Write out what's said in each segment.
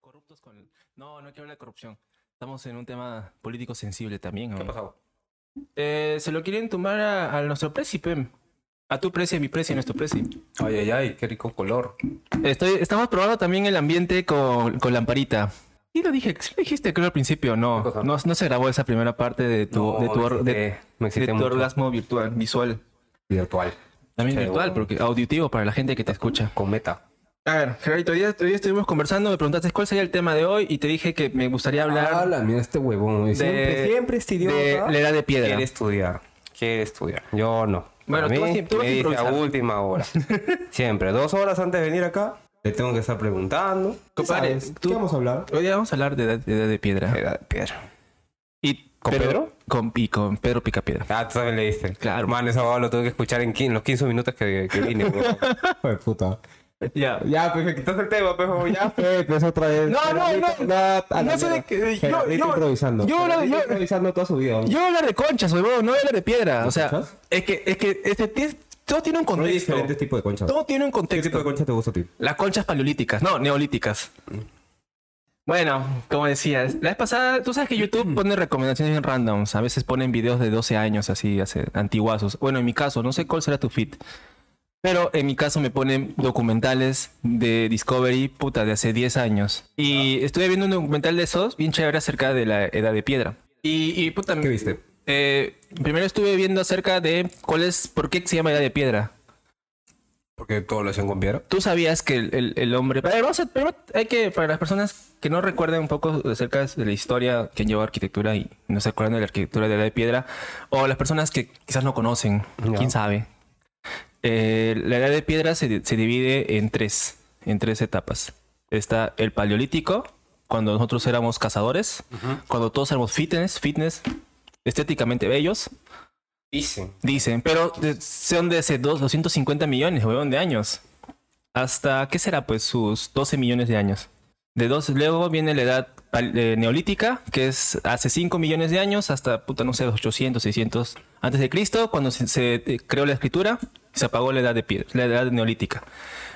corruptos con... No, no quiero hablar de corrupción. Estamos en un tema político sensible también. ¿Qué ha pasado? Eh, se lo quieren tumbar a, a nuestro presi, pe. A tu presi, a mi presi, a nuestro presi. Ay, ay, ay, qué rico color. Estoy, estamos probando también el ambiente con, con lamparita. Y lo dije, sí lo dijiste creo al principio, ¿Qué no. No, no se grabó esa primera parte de tu, de tu, or- de- de orgasmo virtual, visual. Virtual. También virtual, porque auditivo para la gente que te escucha. Con meta. A ver, Gerardito, hoy día, hoy día estuvimos conversando, me preguntaste cuál sería el tema de hoy y te dije que me gustaría hablar Habla, mira este huevón. de, Siempre, siempre este idiota. de la edad de piedra. Quiere estudiar. Quiere estudiar. Yo no. Bueno, Para tú vas mí, tú vas me dice a última hora. Siempre. Dos horas antes de venir acá, le tengo que estar preguntando. Compadre, ¿Qué vamos a hablar? Hoy día vamos a hablar de edad de, piedra. Edad de piedra. Y, ¿Con Pedro? Con, y con Pedro Picapiedra. Ah, tú también le diste. Claro. Man, esa abogado lo tuve que escuchar en, 15 los 15 minutos que, que vine. Joder, puta. Ya. Ya, pues me quitaste el tema, pejo. Ya, pues, pues otra vez. No, no, no. la No sé de qué- yo- yo- improvisando. yo- Gerardito yo- improvisando toda su vida. Yo hablar de conchas, huevón, no hablar de piedra. O sea, conchas? es que, es que este, todo tiene un Hay contexto. diferentes tipos de conchas. Todo tiene un ¿Qué tipo de contexto. concha te gusta a ti? Las conchas paleolíticas, no, neolíticas. Bueno, como decías, la vez pasada, tú sabes que YouTube pone recomendaciones bien randoms. A veces ponen videos de 12 años, así, hace, antiguazos. Bueno, en mi caso, no sé cuál será tu feed. Pero en mi caso me ponen documentales de Discovery, puta, de hace 10 años. Y estuve viendo un documental de esos, bien chévere, acerca de la edad de piedra. Y, y puta, ¿Qué viste? eh, primero estuve viendo acerca de cuál es, por qué se llama edad de piedra. Porque todo lo hacen con piedra. Tú sabías que el, el- el hombre. A ver, vamos a- primero hay que, para las personas que no recuerden un poco acerca de la historia que han llevado arquitectura y no se acuerdan de la arquitectura de la edad de piedra, o las personas que quizás no conocen, quién sabe. Eh, la edad de piedra se, se divide en tres, en tres etapas. Está el paleolítico, cuando nosotros éramos cazadores, cuando todos éramos fitness, fitness, estéticamente bellos, Dicen. Dicen, pero son de ese dos- 250 millones, weón, de años. Hasta, ¿qué será? Pues sus 12 millones de años. De dos, luego viene la edad eh, neolítica, que es hace 5 millones de años, hasta, puta, no sé, 800, 600 antes de Cristo, cuando se, se, eh, creó la escritura, se apagó la edad de piedra, la edad neolítica.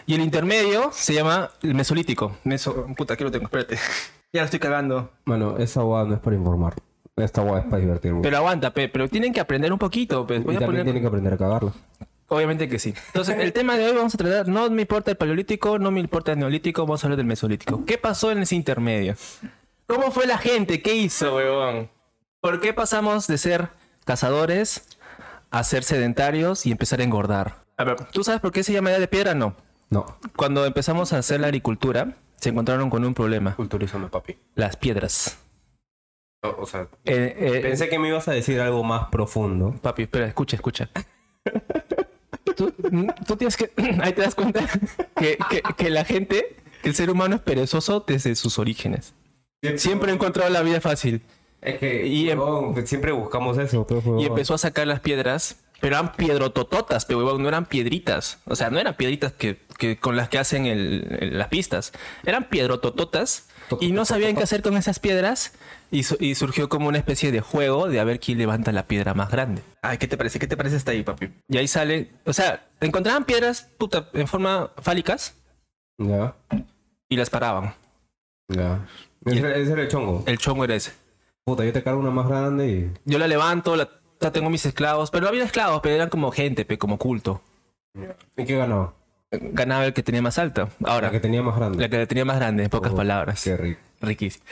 Y el intermedio se llama el mesolítico. Meso, puta, aquí lo tengo, espérate. ya lo estoy cagando. Mano, esa guada no es para informar. Esta guada es para divertirme. Pero aguanta, pe, pero tienen que aprender un poquito, pues. Voy y a también poner... tienen que aprender a cagarla. Obviamente que sí. Entonces, el tema de hoy vamos a tratar, no me importa el paleolítico, no me importa el neolítico, vamos a hablar del mesolítico. ¿Qué pasó en ese intermedio? ¿Cómo fue la gente? ¿Qué hizo? ¿Por qué pasamos de ser cazadores a ser sedentarios y empezar a engordar? A ver, ¿tú sabes por qué se llama edad de piedra? No. No. Cuando empezamos a hacer la agricultura, se encontraron con un problema. Culturízame, papi. Las piedras. O, o sea, Eh, eh, pensé que me ibas a decir algo más profundo. Papi, espera, escucha, escucha. Tú, tú tienes que. Ahí te das cuenta que, que- que la gente, que el ser humano es perezoso desde sus orígenes. Siempre ha encontrado la vida fácil. Es que Y em- huevón, pues siempre buscamos eso. Y empezó a sacar las piedras, pero eran piedrotototas, pero huevón, no eran piedritas. O sea, no eran piedritas que, que con las que hacen el- el- las pistas. Eran piedrotototas y no sabían qué hacer con esas piedras. Y, su- y surgió como una especie de juego de a ver quién levanta la piedra más grande. Ay, ¿qué te parece? ¿Qué te parece hasta ahí, papi? Y ahí sale, o sea, encontraban piedras, puta, en forma fálicas Ya, y las paraban. ya. Ese, ese era el chongo. El chongo era ese. Puta, yo te cargo una más grande y. Yo la levanto, la, tengo mis esclavos, pero no había esclavos, pero eran como gente, pe, como culto. ¿Y qué ganaba? Ganaba el que tenía más alta. Ahora, La que tenía más grande. La que tenía más grande, en pocas Oh, palabras. Qué rico. Riquísimo.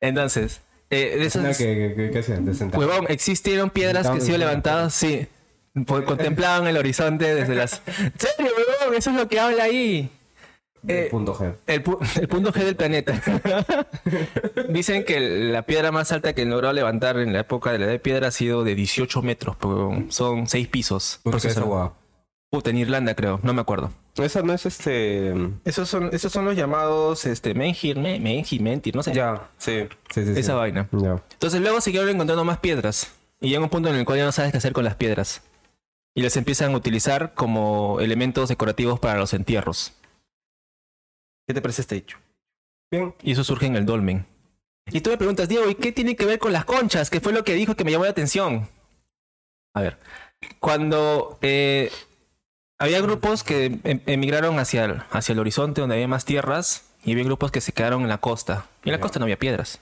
Entonces, eh, de esas, de huevón, existieron piedras que sí en- levantadas, sí. Pues, contemplaban el horizonte desde las... ¿Serio, huevón? Eso es lo que habla ahí. eh, punto G. El, pu- el punto G del planeta. Dicen que la piedra más alta que logró levantar en la época de la edad de piedra ha sido de 18 metros. pues. Son 6 pisos. ¿Por qué? Puta, en Irlanda creo, no me acuerdo. Esa no es este. Esos son, esos son los llamados este, menhir, me- menhir, mentir, no sé. Ya, sí. Sí, sí, sí. Esa vaina. Ya. Entonces luego siguieron encontrando más piedras. Y llega un punto en el cual ya no sabes qué hacer con las piedras. Y las empiezan a utilizar como elementos decorativos para los entierros. ¿Qué te parece este hecho? Bien. Y eso surge en el dolmen. Y tú me preguntas, Diego, ¿y qué tiene que ver con las conchas? ¿Qué fue lo que dijo que me llamó la atención? A ver, cuando eh, había grupos que em- emigraron hacia el, hacia el horizonte donde había más tierras, y había grupos que se quedaron en la costa. Y en la costa no había piedras.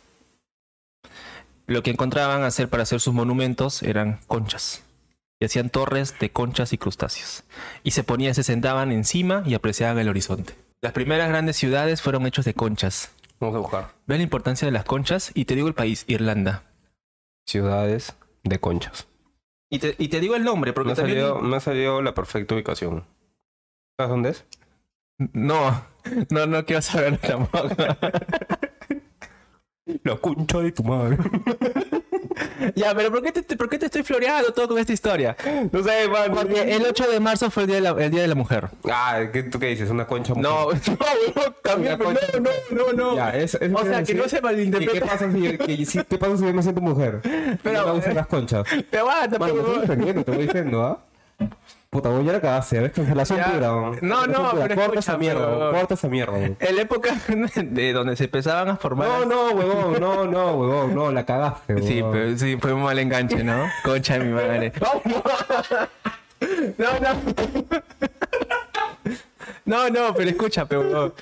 Lo que encontraban hacer para hacer sus monumentos eran conchas. Y hacían torres de conchas y crustáceos. Y se ponían, se sentaban encima y apreciaban el horizonte. Las primeras grandes ciudades fueron hechos de conchas. Vamos a buscar. Ve la importancia de las conchas y te digo el país, Irlanda. Ciudades de conchas. Y te, y te digo el nombre, Me porque ha, también... me ha salido la perfecta ubicación. ¿Sabes dónde es? No, no, no quiero saber tampoco. La concha de tu madre. ya, pero ¿por qué, te, ¿por qué te estoy floreando todo con esta historia? no sé, man. Porque el 8 de marzo fue el Día de la, el día de la Mujer. Ah, ¿qué, ¿tú qué dices? ¿Una concha mujer? No, no, no, también, no, no, no, no. Ya, eso, eso o sea, que no se ¿Y qué malinterprete. pasa si, que- si- ¿qué pasa si yo me siento mujer? Pero, no las conchas. Te defendiendo, te voy diciendo, ¿ah? Puta, voy a la cagaste, ¿ves? Cancelación Ya. pura. No, Cancelación no, pura. pero Corta esa mierda, pero- corta esa mierda. En la época de donde se empezaban a formar. No, no, huevón, no, no, huevón, no, la cagaste, Sí, huevón. pero sí, fue un mal enganche, ¿no? Concha de mi madre. No, no. No, no, pero escucha, pero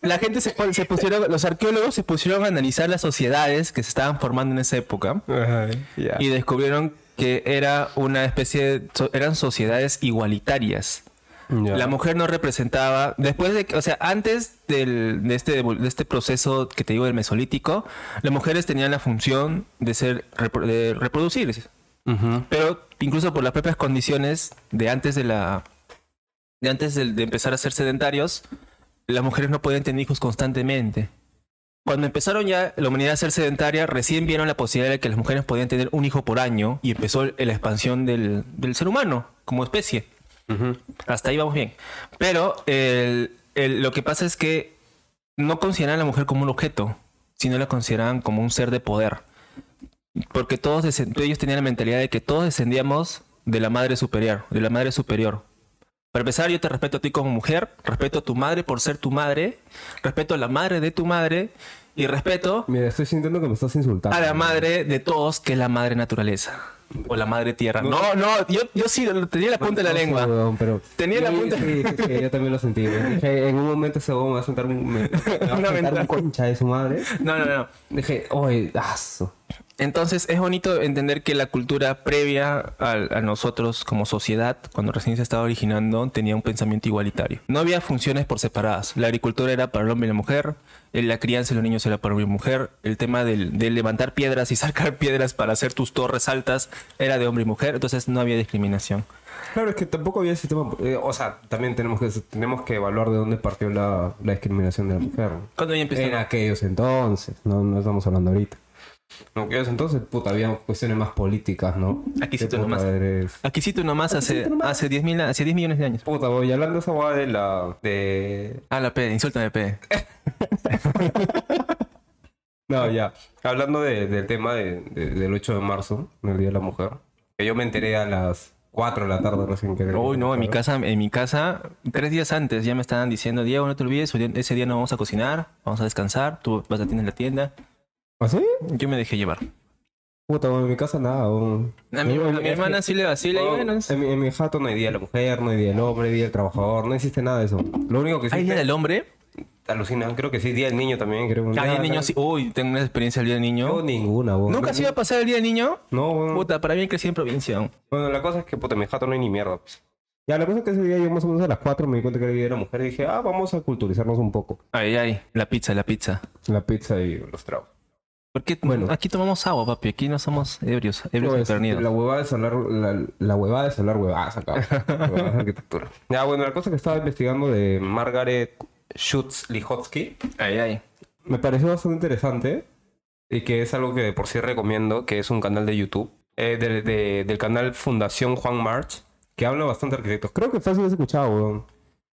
la gente se, se pusieron, los arqueólogos se pusieron a analizar las sociedades que se estaban formando en esa época Ajá, ya. y descubrieron que era una especie, de, eran sociedades igualitarias. La mujer no representaba, después de que, o sea, antes del, de, este, de este proceso que te digo del mesolítico, las mujeres tenían la función de ser, de reproducirse. Pero incluso por las propias condiciones de antes de la de antes de, de empezar a ser sedentarios, las mujeres no podían tener hijos constantemente. Cuando empezaron ya la humanidad a ser sedentaria, recién vieron la posibilidad de que las mujeres podían tener un hijo por año y empezó la expansión del, del ser humano como especie. Hasta ahí vamos bien. Pero el- el- lo que pasa es que no consideran a la mujer como un objeto, sino la consideraban como un ser de poder. Porque todos ellos tenían la mentalidad de que todos descendíamos de la madre superior, de la madre superior. Para empezar, yo te respeto a ti como mujer, respeto a tu madre por ser tu madre, respeto a la madre de tu madre y respeto Mira, estoy sintiendo que me estás insultando. a la madre de todos, que es la madre naturaleza. O la madre tierra. No, no, yo, yo sí tenía la punta de la No lengua. pero Tenía la punta- Sí, sí, sí, yo también lo sentí. Dije, en un momento ese huevón me va a sentar un, me, me va a Una sentar ventana. un concha de su madre. No, no, no. Dije, oye, aso. Entonces es bonito entender que la cultura previa a, a nosotros como sociedad, cuando recién se estaba originando, tenía un pensamiento igualitario. No había funciones por separadas. La agricultura era para el hombre y la mujer, la crianza de los niños era para el hombre y la mujer, el tema del, de levantar piedras y sacar piedras para hacer tus torres altas era de hombre y mujer, entonces no había discriminación. Claro, es que tampoco había sistema. eh, o sea, también tenemos que, tenemos que evaluar de dónde partió la, la discriminación de la mujer. Cuando ya empezó... En aquellos entonces, no, no estamos hablando ahorita. En aquellos entonces, puta, había cuestiones más políticas, ¿no? Aquí sí De tú puta, nomás. Aquí sí tú nomás hace, hace 10 mil- hace 10 millones de años. Puta, voy hablando de esa hueá de la. de. Ah, la P, insúltame P. No, ya. Hablando de- del tema de- de- del 8 de marzo, el Día de la Mujer, que yo me enteré a las 4 de la tarde recién que. Uy, no, en mi casa, en mi casa, tres días antes ya me estaban diciendo, Diego, no te olvides, ese día no vamos a cocinar, vamos a descansar, tú vas a tener la tienda. ¿Ah, sí? Yo me dejé llevar. Puta, en mi casa nada. A mi, a mi es hermana sí le vacila y bueno, en, mi, en mi jato no hay Día de la Mujer, no hay Día del Hombre, Día del Trabajador, no existe nada de eso. Lo único que ¿Hay existe... día del hombre? Alucina, creo que sí, Día del Niño también, creo. Ah, día del niño, sí. Uy, tengo una experiencia del día del No, niño. ninguna, weón. ¿Nunca No, se iba a pasar el día del niño? No, weón. Puta, para mí crecí en provincia. Bueno, la cosa es que, puta, en mi jato no hay ni mierda. pues. Ya, la cosa es que ese día yo más o menos a las 4 me di cuenta que era el Día de la Mujer y dije, ah, vamos a culturizarnos un poco. Ay, ay, la pizza, la pizza. La pizza y los tragos. Porque Bueno. aquí tomamos agua, papi. Aquí no somos ebrios, ebrios No, es- la huevada es hablar, la, la huevada es hablar huevadas acá. Huevadas de arquitectura. Ya, bueno, la cosa que estaba investigando de Margaret Schutz Lihotzky Ay, ay. me pareció bastante interesante y que es algo que de por sí recomiendo, que es un canal de YouTube, eh, de- de- del canal Fundación Juan March, que habla bastante de arquitectos. Creo que fácil has escuchado, weón.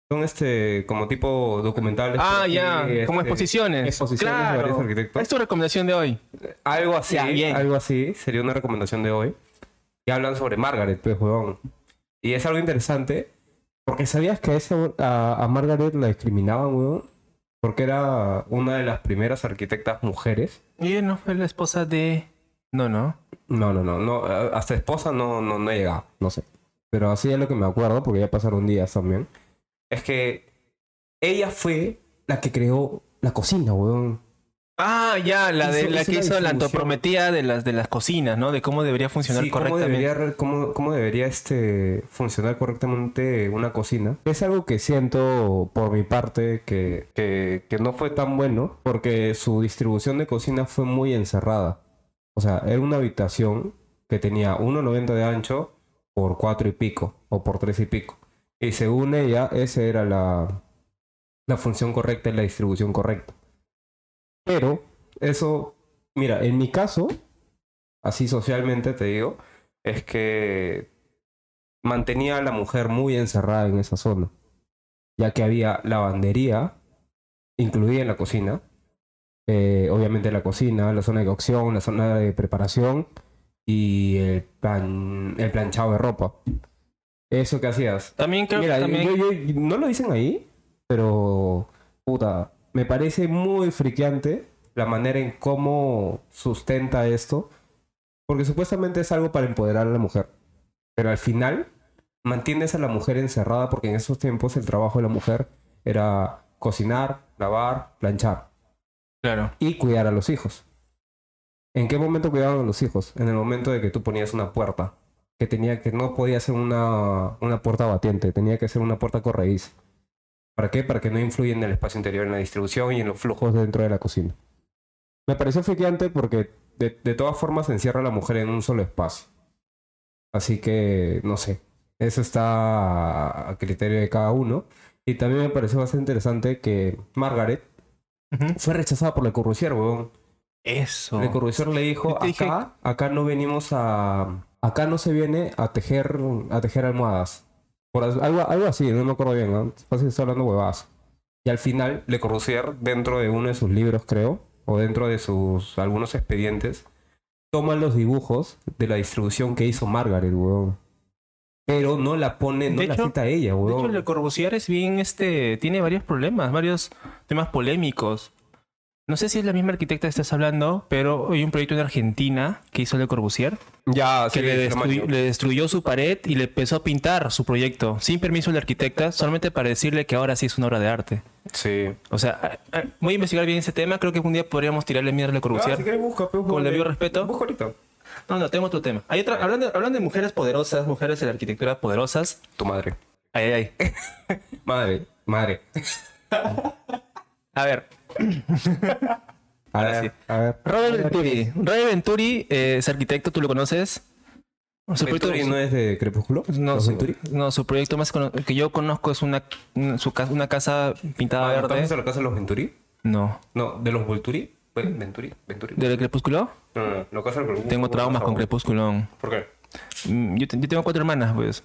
Son este, como tipo documentales. Ah, pero ya, como este, exposiciones. exposiciones de varios claro. arquitectos. Es tu recomendación de hoy. Algo así, Ya, bien. algo así, sería una recomendación de hoy. Y hablan sobre Margaret, pues, weón. Y es algo interesante, porque sabías que a, esa- a, a Margaret la discriminaban, weón. Porque era una de las primeras arquitectas mujeres. Y no fue la esposa de. No, no. No, no, no, no hasta esposa no, no, no he llegado, no sé. Pero así es lo que me acuerdo, porque ya pasaron días también. Es que ella fue la que creó la cocina, weón. Ah, ya, la de Hizo- la hizo que la hizo la antoprometía de las de las cocinas, ¿no? De cómo debería funcionar Sí, cómo correctamente. debería, cómo, cómo debería este, funcionar correctamente una cocina. Es algo que siento por mi parte que, que, que no fue tan bueno porque su distribución de cocina fue muy encerrada. O sea, era una habitación que tenía 1,90 de ancho por 4 y pico o por 3 y pico. Y según ella, esa era la, la función correcta y la distribución correcta. Pero eso, mira, en mi caso, así socialmente te digo, es que mantenía a la mujer muy encerrada en esa zona, ya que había lavandería incluida en la cocina, eh, obviamente la cocina, la zona de cocción, la zona de preparación y el, el planchado de ropa. ¿Eso que hacías? También creo Mira, que también... yo- yo- no lo dicen ahí, pero puta, me parece muy friqueante la manera en cómo sustenta esto, porque supuestamente es algo para empoderar a la mujer, pero al final mantienes a la mujer encerrada porque en esos tiempos el trabajo de la mujer era cocinar, lavar, planchar Claro. y cuidar a los hijos. ¿En qué momento cuidaban a los hijos? En el momento de que tú ponías una puerta, que tenía que no podía ser una, una puerta batiente, tenía que ser una puerta corrediza. ¿Para qué? Para que no influya en el espacio interior, en la distribución y en los flujos dentro de la cocina. Me pareció friqueante porque de, de todas formas encierra a la mujer en un solo espacio. Así que, no sé, eso está a criterio de cada uno. Y también me pareció bastante interesante que Margaret fue rechazada por Le Corbusier, weón. Eso. Le Corbusier le dijo, dije- acá, acá no venimos a... Acá no se viene a tejer, a tejer almohadas. Por algo, algo así, no me acuerdo bien, ¿no? Fácil estoy hablando huevadas. Y al final, Le Corbusier, dentro de uno de sus libros, creo, o dentro de sus algunos expedientes, toma los dibujos de la distribución que hizo Margaret, weón. Pero no la pone, no De la hecho- cita ella, De hecho, weón. Le Corbusier es bien, este, tiene varios problemas, varios temas polémicos. No sé si es la misma arquitecta que estás hablando, pero hay un proyecto en Argentina que hizo Le Corbusier, Ya, que le, destruy- le destruyó su pared y le empezó a pintar su proyecto, sin permiso de la arquitecta, solamente para decirle que ahora sí es una obra de arte. Sí. O sea, voy a investigar bien ese tema, creo que un día podríamos tirarle mierda a Le Corbusier. Ah, si quieres busca, pues, Con busca. debido respeto. Busca ahorita. No, no, tengo otro tema. Hay otra, hablando, hablando de mujeres poderosas, mujeres de la arquitectura poderosas. Tu madre. Ay, ay, ay. Madre, madre. A ver, A ver, sí. a ver. Robert Venturi. Robert Venturi eh, es arquitecto, ¿tú lo conoces? Su ¿Venturi proyecto- no es de Crepúsculo? no, ¿Los su, Venturi? no, su proyecto más que yo conozco es una, su una casa pintada Ah, ¿no verde. ¿Estás a la casa de los Venturi? No. No, ¿de los Volturi? Ve- Venturi, Venturi. ¿Del Crepúsculo? No, no, no, la casa del Crepúsculo. Tengo traumas con Crepúsculo. ¿Por qué? Mm, Yo, te- yo tengo cuatro hermanas, pues.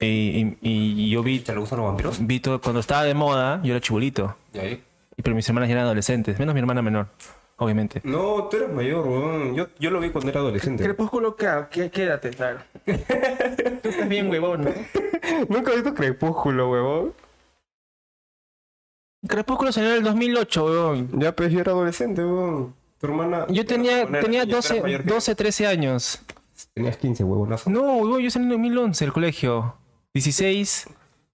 Y, y- y yo vi, ¿Te le gustan los vampiros? vi todo- cuando estaba de moda, yo era chibolito. ¿Y ahí? Y pero mis hermanas ya eran adolescentes, menos mi hermana menor, obviamente. No, tú eres mayor, weón. Yo, yo lo vi cuando era adolescente. Crepúsculo, ¿qué, quédate, claro. Tú estás bien, huevón, ¿no? Nunca he visto Crepúsculo, weón. Crepúsculo salió en el 2008, weón. Ya, pues yo era adolescente, weón. Tu hermana... Yo tenía, Poner- tenía yo era 12, mayor que- 12, 13 años. Tenías 15, huevonazo. No, weón, yo salí en 2011 del colegio. 16,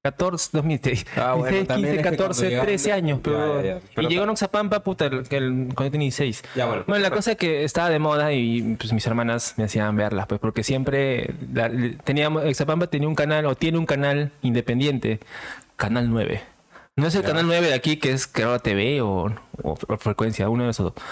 14, 2006. Ah, bueno, 16, también 15, es que 14, cuando llegaron 13 de- años, pero... ya, ya. Pero y llegó a Noxapampa, puta, el, que el- cuando yo tenía 16. Ya, bueno. Bueno, la cosa es que estaba de moda y pues mis hermanas me hacían verlas, pues porque siempre la- teníamos, Exapampa tenía un canal o tiene un canal independiente, Canal 9. No es el. Canal 9 de aquí que es Kerala TV o, o- o Frecuencia, uno de esos dos.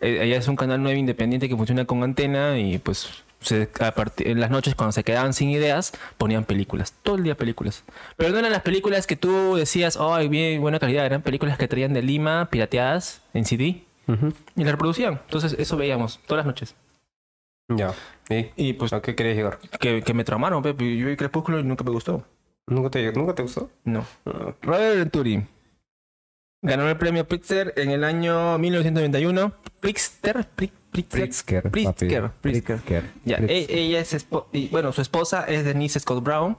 Eh, Allá es un Canal 9 independiente que funciona con antena y pues se- a partir- en las noches cuando se quedaban sin ideas ponían películas, todo el día películas. Pero no eran las películas que tú decías, ay, bien, buena calidad, eran películas que traían de Lima, pirateadas en CD. Ujú. Y la reproducían. Entonces, eso veíamos todas las noches. Ya. ¿Y? Y pues, ¿A qué querías llegar? que, que me traumaron, Pepe. Yo vi Crepúsculo y nunca me gustó. ¿Nunca te, ¿nunca te gustó? No. Ah, Robert Venturi ganó el premio Pritzker en el año 1991. Pritzker, Pri- Pritzker. Pritzker. Pritzker. Ya, e- ella es, y, bueno, su esposa es Denise Scott Brown.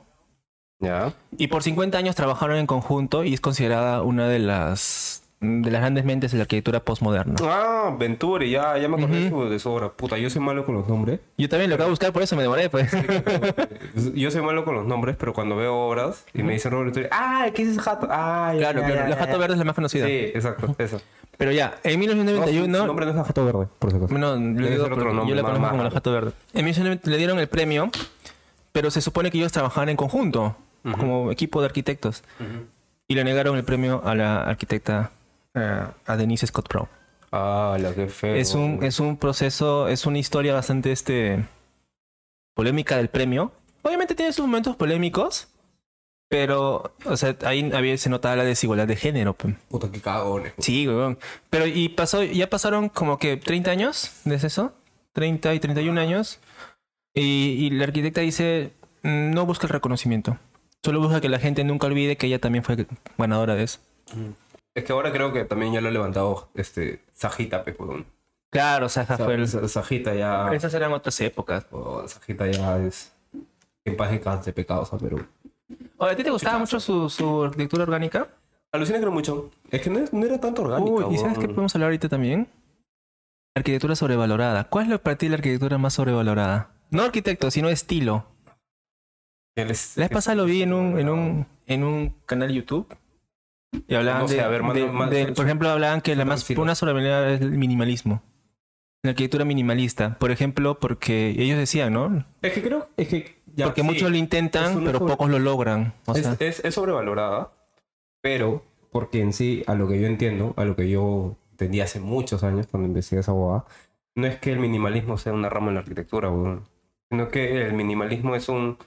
Ya. Y por 50 años trabajaron en conjunto y es considerada una de las de las grandes mentes de la arquitectura postmoderna. Ah, Venturi, ya, ya me acordé de su- de su obra. Puta, yo soy malo con los nombres. Yo también lo acabo de buscar, por eso me demoré, pues. Yo soy malo con los nombres, pero cuando veo obras y me dicen Robert Venturi, ah, ¿qué es ese jato? Ah, ya, claro, ya, claro. ya, La Jato. Verde es la más conocida. Sí, exacto, eso. Pero ya, en No, su 1991... nombre no es la jato verde, por si acaso. No, Debe digo otro nombre, yo la conozco como la. Jato Verde. En 1990 le dieron el premio, pero se supone que ellos trabajaban en conjunto, como equipo de arquitectos. Y le negaron el premio a la arquitecta, eh, a Denise Scott Pro. Ah, la que feo. Es un, es un proceso, es una historia bastante este, polémica del premio. Obviamente tiene sus momentos polémicos, pero, o sea, ahí había, se notaba la desigualdad de género. pe. Puta, qué cagones. Sí, weón. Pero y pasó, ya pasaron como que 30 años desde eso. 30 y 31 años. Y, y la arquitecta dice, "Mm, no busca el reconocimiento. Solo busca que la gente nunca olvide que ella también fue ganadora de eso. Es que ahora creo que también ya lo ha levantado este, Sajita, pues, weón. Claro, o sea, esa fue el- Sa- Sajita ya... Esas eran otras épocas. oh, Sajita ya es... En paz descanse, pecados a Perú. Oye, ¿A ti te gustaba mucho su, su arquitectura orgánica? Alucina que no mucho. Es que no, no era tanto orgánica, Uy, ¿y sabes qué weón. podemos hablar ahorita también? Arquitectura sobrevalorada. ¿Cuál es para ti la arquitectura más sobrevalorada? No arquitecto, sino estilo. Él es- La vez pasada lo vi en un, en un, en un canal de YouTube. Y hablaban No de, a ver, de- manda- de- por ejemplo, hablaban que la más una sobrevalorada es el minimalismo. La arquitectura minimalista, por ejemplo, porque ellos decían, ¿no? Es que creo... Es que... ya, porque sí, muchos lo intentan, pero sobre- pocos lo logran. O es, sea, es- es sobrevalorada, pero porque en sí, a lo que yo entiendo, a lo que yo entendí hace muchos años cuando empecé esa boda, no es que el minimalismo sea una rama en la arquitectura, sino que el minimalismo es un,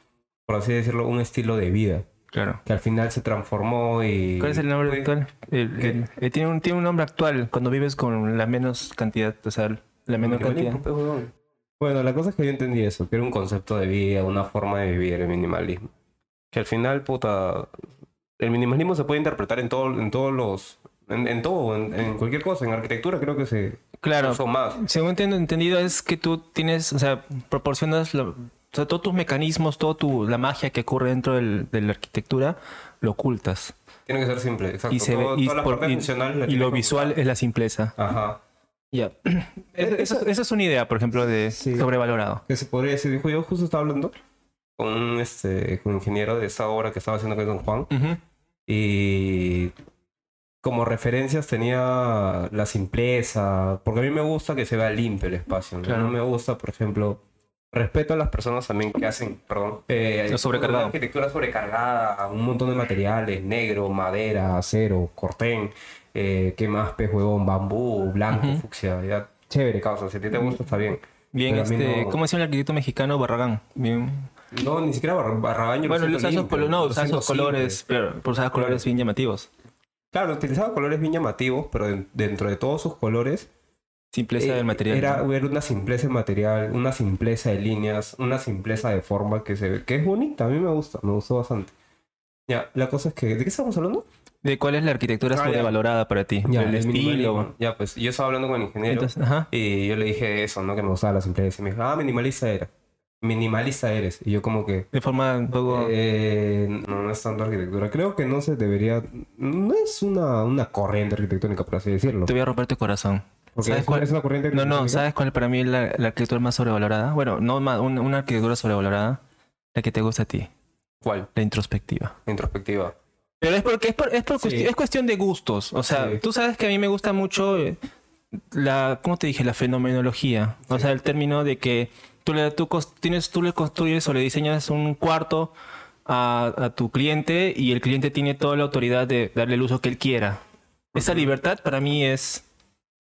por así decirlo, un estilo de vida claro. que al final se transformó y... ¿Cuál es el nombre fue- actual? El- ¿Qué? el- eh, tiene, un, tiene un nombre actual cuando vives con la menos cantidad, o sea, la menor cantidad. Bueno, la cosa es que yo entendí eso, que era un concepto de vida, una forma de vivir el minimalismo. Que al final, puta, el minimalismo se puede interpretar en, todo, en todos los... En, en todo, en, en cualquier cosa. En arquitectura creo que se Claro, usó más. según tengo entendido es que tú tienes, o sea, proporcionas lo- o sea, todos tus mecanismos, toda tu, la magia que ocurre dentro del- de la arquitectura, lo ocultas. Tiene que ser simple, exacto. Y, se ve, Todo- y, por- lo visual es la simpleza. Ajá. Ya. Esa, esa es una idea, por ejemplo, de Sí. sobrevalorado. Que se podría decir, dijo, yo justo estaba hablando con un, este, con un ingeniero de esa obra que estaba haciendo con Don Juan. Y como referencias tenía la simpleza, porque a mí me gusta que se vea limpio el espacio. ¿no? Claro. No me gusta, por ejemplo, respeto a las personas también que hacen, perdón, eh, sobrecargado. arquitectura sobrecargada, un montón de materiales, negro, madera, acero, cortén, eh, ¿qué más? Pez huevón, bambú, blanco, fucsia, ya. Chévere, causa, si a ti te gusta está bien. Bien, Pero este, no- ¿cómo decía el arquitecto mexicano Barragán? Bien. No, ni siquiera Bar- Barragán yo Bueno, usaba esos, colo- no, esos colores, pero usaba colores bien llamativos. Claro, utilizaba colores bien llamativos, pero den- dentro de todos sus colores Simpleza Eh, del material. Era, era una simpleza de material, una simpleza de líneas, una simpleza de forma que se ve, que es bonita, a mí me gusta, me gustó bastante. Ya, la cosa es que, ¿de qué estamos hablando? ¿De cuál es la arquitectura Ah, sobrevalorada para ti? Ya, el el estilo. Ya, pues yo estaba hablando con el ingeniero Entonces, ajá. y yo le dije eso, ¿no? Que me gustaba la simpleza. Y me dijo, ah, minimalista era. Minimalista eres. Y yo como que, De forma un poco... eh, no, no es tanto arquitectura. Creo que no se debería, no es una, una corriente arquitectónica, por así decirlo. Te voy a romper tu corazón. Porque ¿Sabes es, cuál? es una corriente No, no. ¿sabes cuál para mí es la, la arquitectura más sobrevalorada? Bueno, no más, una, una arquitectura sobrevalorada. La que te gusta a ti, ¿Cuál? la introspectiva. Introspectiva. Pero es porque es, por- es, por Sí. cuesti- es cuestión de gustos. O sea, Sí. tú sabes que a mí me gusta mucho eh, la, ¿cómo te dije? La fenomenología. O sea, el término de que tú le, tú, tienes, tú le construyes o le diseñas un cuarto a, a tu cliente y el cliente tiene toda la autoridad de darle el uso que él quiera. Esa libertad para mí es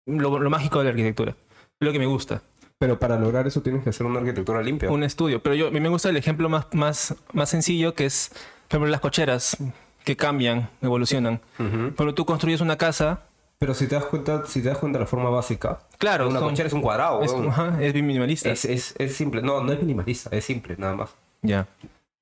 lo, lo mágico de la arquitectura. Lo que me gusta. Pero para lograr eso tienes que hacer una arquitectura limpia. Un estudio. Pero yo, a mí me gusta el ejemplo más, más, más sencillo que es, por ejemplo, las cocheras que cambian, evolucionan. Ujú. Pero tú construyes una casa, Pero si te das cuenta, si te das cuenta de la forma básica, claro, una son- cochera es un cuadrado, es, es bien minimalista. es, es, es simple. No, no es minimalista, es simple, nada más. ya.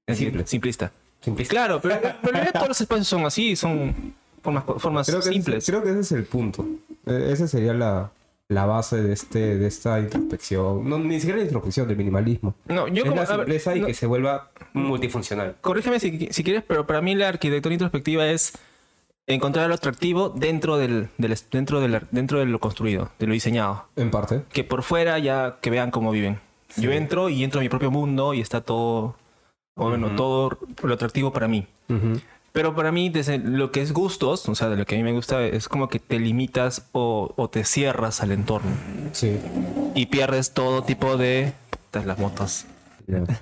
Es simple. Simplista. Simplista. Claro, pero, pero todos los espacios son así, son formas, formas Creo que, simples. Creo que ese es el punto. Eh, Esa sería la, la base de, este, de esta introspección. No, ni siquiera la introspección, del minimalismo. No, yo es como. la a ver, simpleza y no, que se vuelva multifuncional. Corrígeme si, si quieres, pero para mí la arquitectura introspectiva es encontrar lo atractivo dentro del, del dentro de la- dentro de lo construido, de lo diseñado. En parte. Que por fuera ya que vean cómo viven. Yo entro y entro a mi propio mundo y está todo, o bueno, Ujú. todo lo atractivo para mí. Ujú. Pero para mí, desde lo que es gustos, o sea, de lo que a mí me gusta, es como que te limitas o, o te cierras al entorno Sí. y pierdes todo tipo de... Putas, las motos.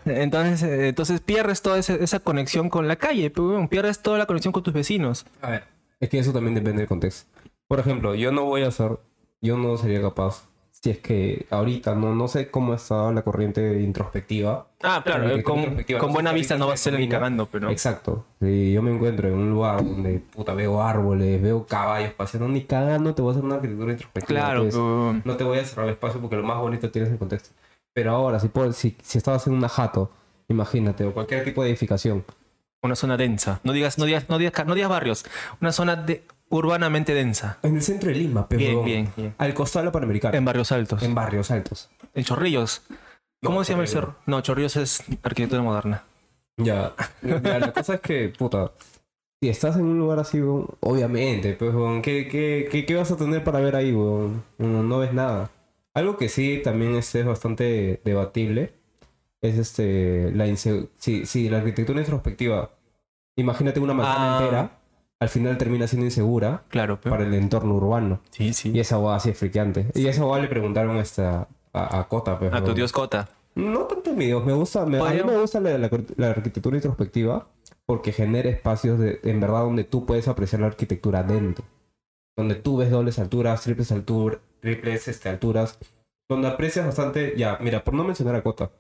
Entonces, eh, entonces pierdes toda esa, conexión con la calle, pues, pierdes toda la conexión con tus vecinos. A ver. Es que eso también depende del contexto. Por ejemplo, yo no voy a hacer, yo no sería capaz, si es que ahorita no, no sé cómo está la corriente introspectiva. Ah, claro, eh, con, introspectiva, con no buena vista no vas a se ser ni cagando, pero... Exacto. Si yo me encuentro en un lugar donde puta veo árboles, veo caballos paseando, ni cagando te voy a hacer una arquitectura introspectiva. Claro, pues. pero- No te voy a cerrar el espacio porque lo más bonito tienes el contexto. Pero ahora, si, puedo- si, si estabas en una jato, imagínate, o cualquier tipo de edificación, una zona densa. No digas, no digas, no digas, no digas barrios. Una zona de, urbanamente densa. en el centro de Lima, pero Bien, bien, bien. al costado de la Panamericana, En barrios altos. en En, barrios altos. Chorrillos. ¿Cómo se llama el cerro? No, Chorrillos es arquitectura moderna. Ya, ya, la cosa es que, puta, si estás en un lugar así, weón, obviamente, pues, weón, ¿qué, qué, qué, qué vas a tener para ver ahí, weón? No, no ves nada. Algo que sí también es bastante debatible es este, la si, si la arquitectura introspectiva, imagínate una manzana Ah. entera, al final termina siendo insegura Claro, pero... para el entorno urbano. Sí, sí. Y esa abogada sí es friqueante. Y esa abogada le preguntaron esta, a, a Cota, pues, A tu dios Cota. No tanto mi Dios, me gusta, me- a mí me gusta la, la- la arquitectura introspectiva porque genera espacios de, en verdad donde tú puedes apreciar la arquitectura dentro. Donde tú ves dobles alturas, triples alturas, triples este, alturas, donde aprecias bastante, ya, mira, por no mencionar a Cota,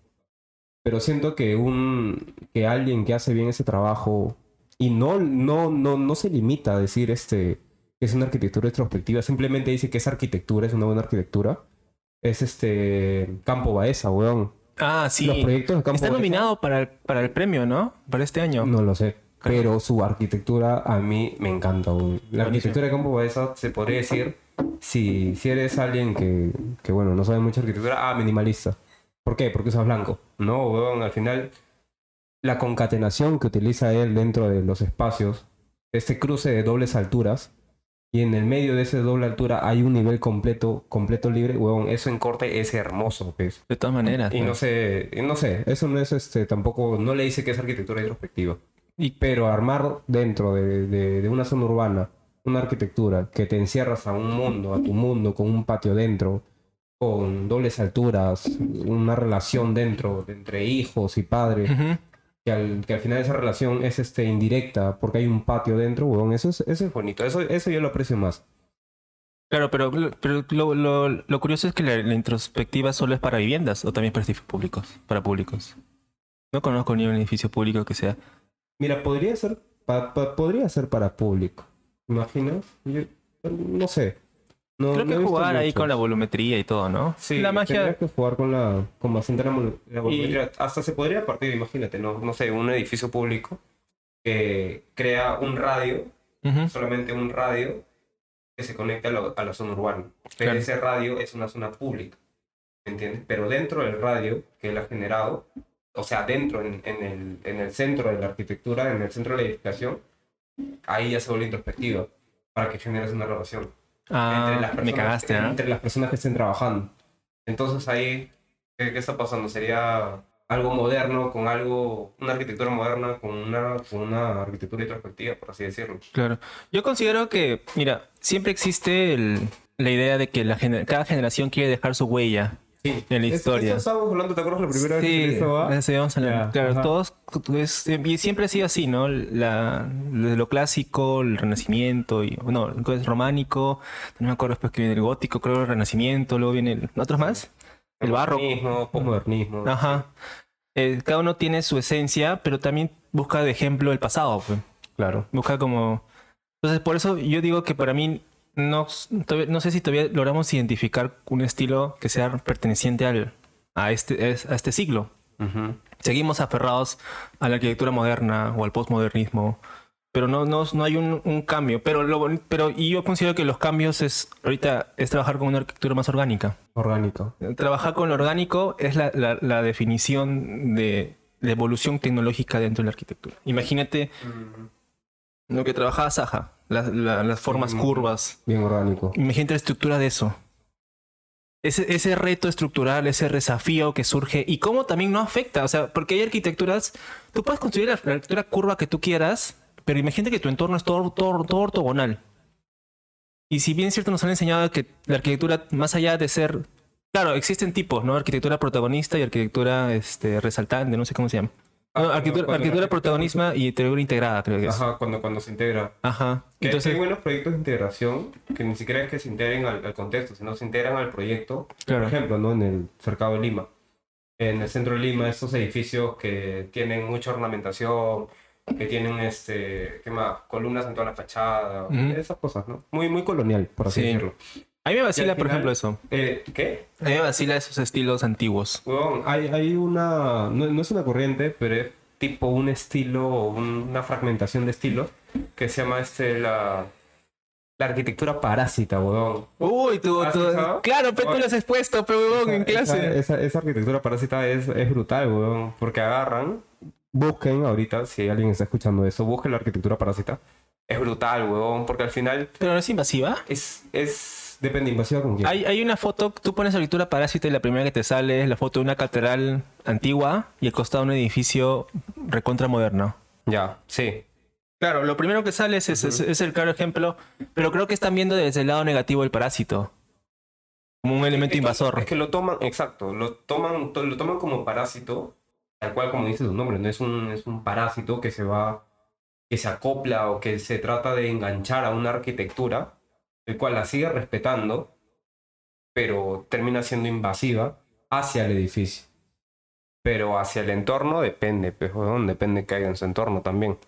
pero siento que un que alguien que hace bien ese trabajo y no no no no se limita a decir este que es una arquitectura introspectiva, simplemente dice que esa arquitectura es una buena arquitectura. Es este Campo Baeza, weón. Ah, sí. Los proyectos de Campo Está Baeza- nominado para el, para el premio, ¿no? Para este año. No lo sé. Pero su arquitectura a mí me encanta. weón. La arquitectura de Campo Baeza se podría decir si, si eres alguien que, que, bueno, no sabe mucha arquitectura, ah, minimalista. ¿Por qué? Porque usas blanco. No, weón, al final la concatenación que utiliza él dentro de los espacios, este cruce de dobles alturas, y en el medio de ese doble altura hay un nivel completo, completo libre, weón, eso en corte es hermoso, pues. De todas maneras. Y no pues. sé, y no sé, eso no es este tampoco, no le dice que es arquitectura introspectiva. Y- Pero armar dentro de, de- de una zona urbana una arquitectura que te encierras a un mundo, a tu mundo, con un patio dentro, con dobles alturas, una relación dentro de entre hijos y padres, que al, que al final esa relación es este indirecta porque hay un patio dentro, weón, eso es, eso es bonito, eso, eso yo lo aprecio más. Claro, pero, pero lo, lo, lo curioso es que la, la introspectiva solo es para viviendas o también para edificios públicos. Para públicos. No conozco ni un edificio público que sea. Mira, podría ser, pa- pa- podría ser para público. ¿Imaginas? Yo- no sé. No, Creo no que jugar ahí con la volumetría y todo, ¿no? Sí, la magia. tendrías que jugar con la con bastante la volumetría. Hasta se podría partir, imagínate, no, no sé, un edificio público que crea un radio, solamente un radio que se conecta a, la- a la zona urbana. Pero Claro. ese radio es una zona pública, ¿me entiendes? Pero dentro del radio que él ha generado, o sea, dentro, en, en el, en el centro de la arquitectura, en el centro de la edificación, ahí ya se vuelve introspectiva para que generes una relación Ah, me cagaste, ¿ah? entre las personas que estén trabajando. Entonces ahí, ¿qué, qué está pasando? Sería algo moderno con algo, una arquitectura moderna con una, con una arquitectura introspectiva, por así decirlo. Claro. Yo considero que, mira, siempre existe el- la idea de que la gener- cada generación quiere dejar su huella Sí. en la historia. Eso estábamos hablando, ¿te acuerdas la primera vez que Sí, esto va? eso íbamos a hablar. Ya, claro, ajá. todos, es- y siempre ha sido así, ¿no? La, lo clásico, el renacimiento, y, no, es románico, no me acuerdo después que viene el gótico, creo el renacimiento, luego viene el, ¿otros más? El barroco. Modernismo, posmodernismo. Ajá. Eh, cada uno tiene su esencia, pero también busca de ejemplo el pasado, pues. Claro. Busca como... Entonces, por eso yo digo que para mí no, todavía- no sé si todavía logramos identificar un estilo que sea perteneciente al, a, este, es- a este siglo. Seguimos aferrados a la arquitectura moderna o al postmodernismo, pero no, no, no hay un, un cambio. Pero, lo, pero y yo considero que los cambios es ahorita es trabajar con una arquitectura más orgánica. Orgánico. Trabajar con lo orgánico es la, la- la definición de, de evolución tecnológica dentro de la arquitectura. Imagínate lo que trabajaba Saja. Las, la- las formas curvas. Bien orgánico. Imagínate la estructura de eso. Ese, ese reto estructural, ese desafío que surge y cómo también no afecta. O sea, porque hay arquitecturas, tú puedes construir la, la arquitectura curva que tú quieras, pero imagínate que tu entorno es todo, todo, todo ortogonal. Y si bien es cierto, nos han enseñado que la arquitectura, más allá de ser. Claro, existen tipos, ¿no? Arquitectura protagonista y arquitectura este, resaltante, no sé cómo se llama. Ah, No, cuando- arquitectura, arquitectura protagonismo y arquitectura integrada, creo que es. Ajá, cuando, cuando se integra. Ajá. Que Entonces, hay buenos proyectos de integración que ni siquiera es que se integren al, al contexto, sino se integran al proyecto. Claro. Por ejemplo, ¿no? en el cercado de Lima. En el centro de Lima, estos edificios que tienen mucha ornamentación, que tienen este, ¿qué más? columnas en toda la fachada, esas cosas, ¿no? Muy, muy colonial, por así Sí. decirlo. A mí me vacila, por ejemplo, eso. Eh, ¿Qué? A mí me vacila esos estilos antiguos. Huevón, hay, hay una, no, no es una corriente, pero es tipo un estilo, un- una fragmentación de estilos que se llama este, la, la arquitectura parásita, huevón. Uy, tú, ¿Has tú- claro, pero tú lo has expuesto, pero huevón, en Esa- clase. Esa, esa arquitectura parásita es, es brutal, weón. Porque agarran, busquen ahorita, si alguien está escuchando eso, busquen la arquitectura parásita. Es brutal, weón. Porque al final Pero no es invasiva. es, es depende invasiva con quién. Hay, hay una foto, tú pones arquitectura parásita y la primera que te sale es la foto de una catedral antigua y al costado un edificio recontra moderno. Ya, sí. Claro, lo primero que sale es, es- es- es el claro ejemplo, pero creo que están viendo desde el lado negativo el parásito. Como un elemento que- invasor. Es que lo toman, exacto, lo toman, to- lo toman como parásito, tal cual como dice su nombre, no es un, es un parásito que se va, que se acopla o que se trata de enganchar a una arquitectura, el cual la sigue respetando, pero termina siendo invasiva hacia el edificio. Pero hacia el entorno depende, pues, depende que haya en su entorno también.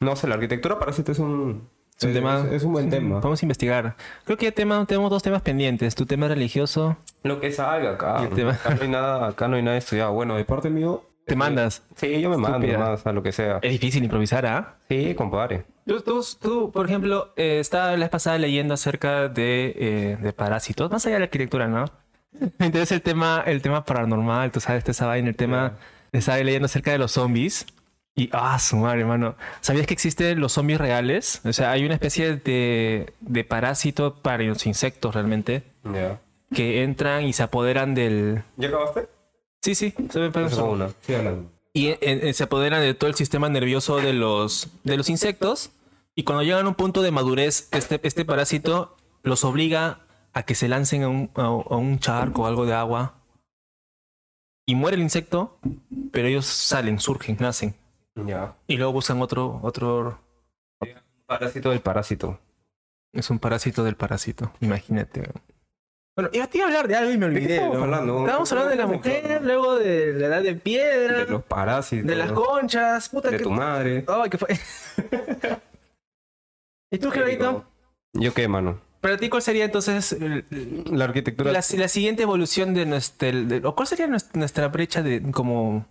No sé, la arquitectura parásito es un, Es un tema. es, es un buen tema. Vamos a investigar. Creo que ya tema, tenemos dos temas pendientes. Tu tema religioso. Lo que salga acá. Acá no hay nada, acá no hay nada estudiado. Bueno, de parte mío. Te mandas. Sí, yo me mando Estúpida. más a lo que sea. Es difícil improvisar, ¿ah? Sí, compadre. Tú, tú, tú, por ejemplo, eh, estaba la vez pasada leyendo acerca de, eh, de parásitos, más allá de la arquitectura, ¿no? Me interesa el tema, el tema paranormal, tú sabes, esta vaina, el tema. Estaba leyendo acerca de los zombies. Y, ah, su madre, hermano. ¿Sabías que existen los zombies reales? O sea, hay una especie de, de parásito para los insectos realmente Ya. que entran y se apoderan del. ¿Ya acabaste? Sí, sí, se me Esa es una. Sí, hablando. y eh, eh, se apoderan de todo el sistema nervioso de los, de los insectos. Y cuando llegan a un punto de madurez, este, este parásito los obliga a que se lancen a un, a, a un charco o algo de agua. Y muere el insecto, pero ellos salen, surgen, nacen. Ya. Y luego buscan otro, otro... Parásito del parásito. Es un parásito del parásito, imagínate. Bueno, iba a hablar de algo y me ¿De qué olvidé. estamos ¿no? hablando? Estábamos hablando de la mujer, luego de la edad de piedra, De los parásitos. de las conchas, puta De que... tu madre. Ay, ¿qué fue? ¿Y tú, Gerardito? ¿Yo qué, mano? Para ti, ¿cuál sería entonces el- La arquitectura. la, la siguiente evolución de nuestra... de- ¿O cuál sería nuestra, nuestra brecha de como...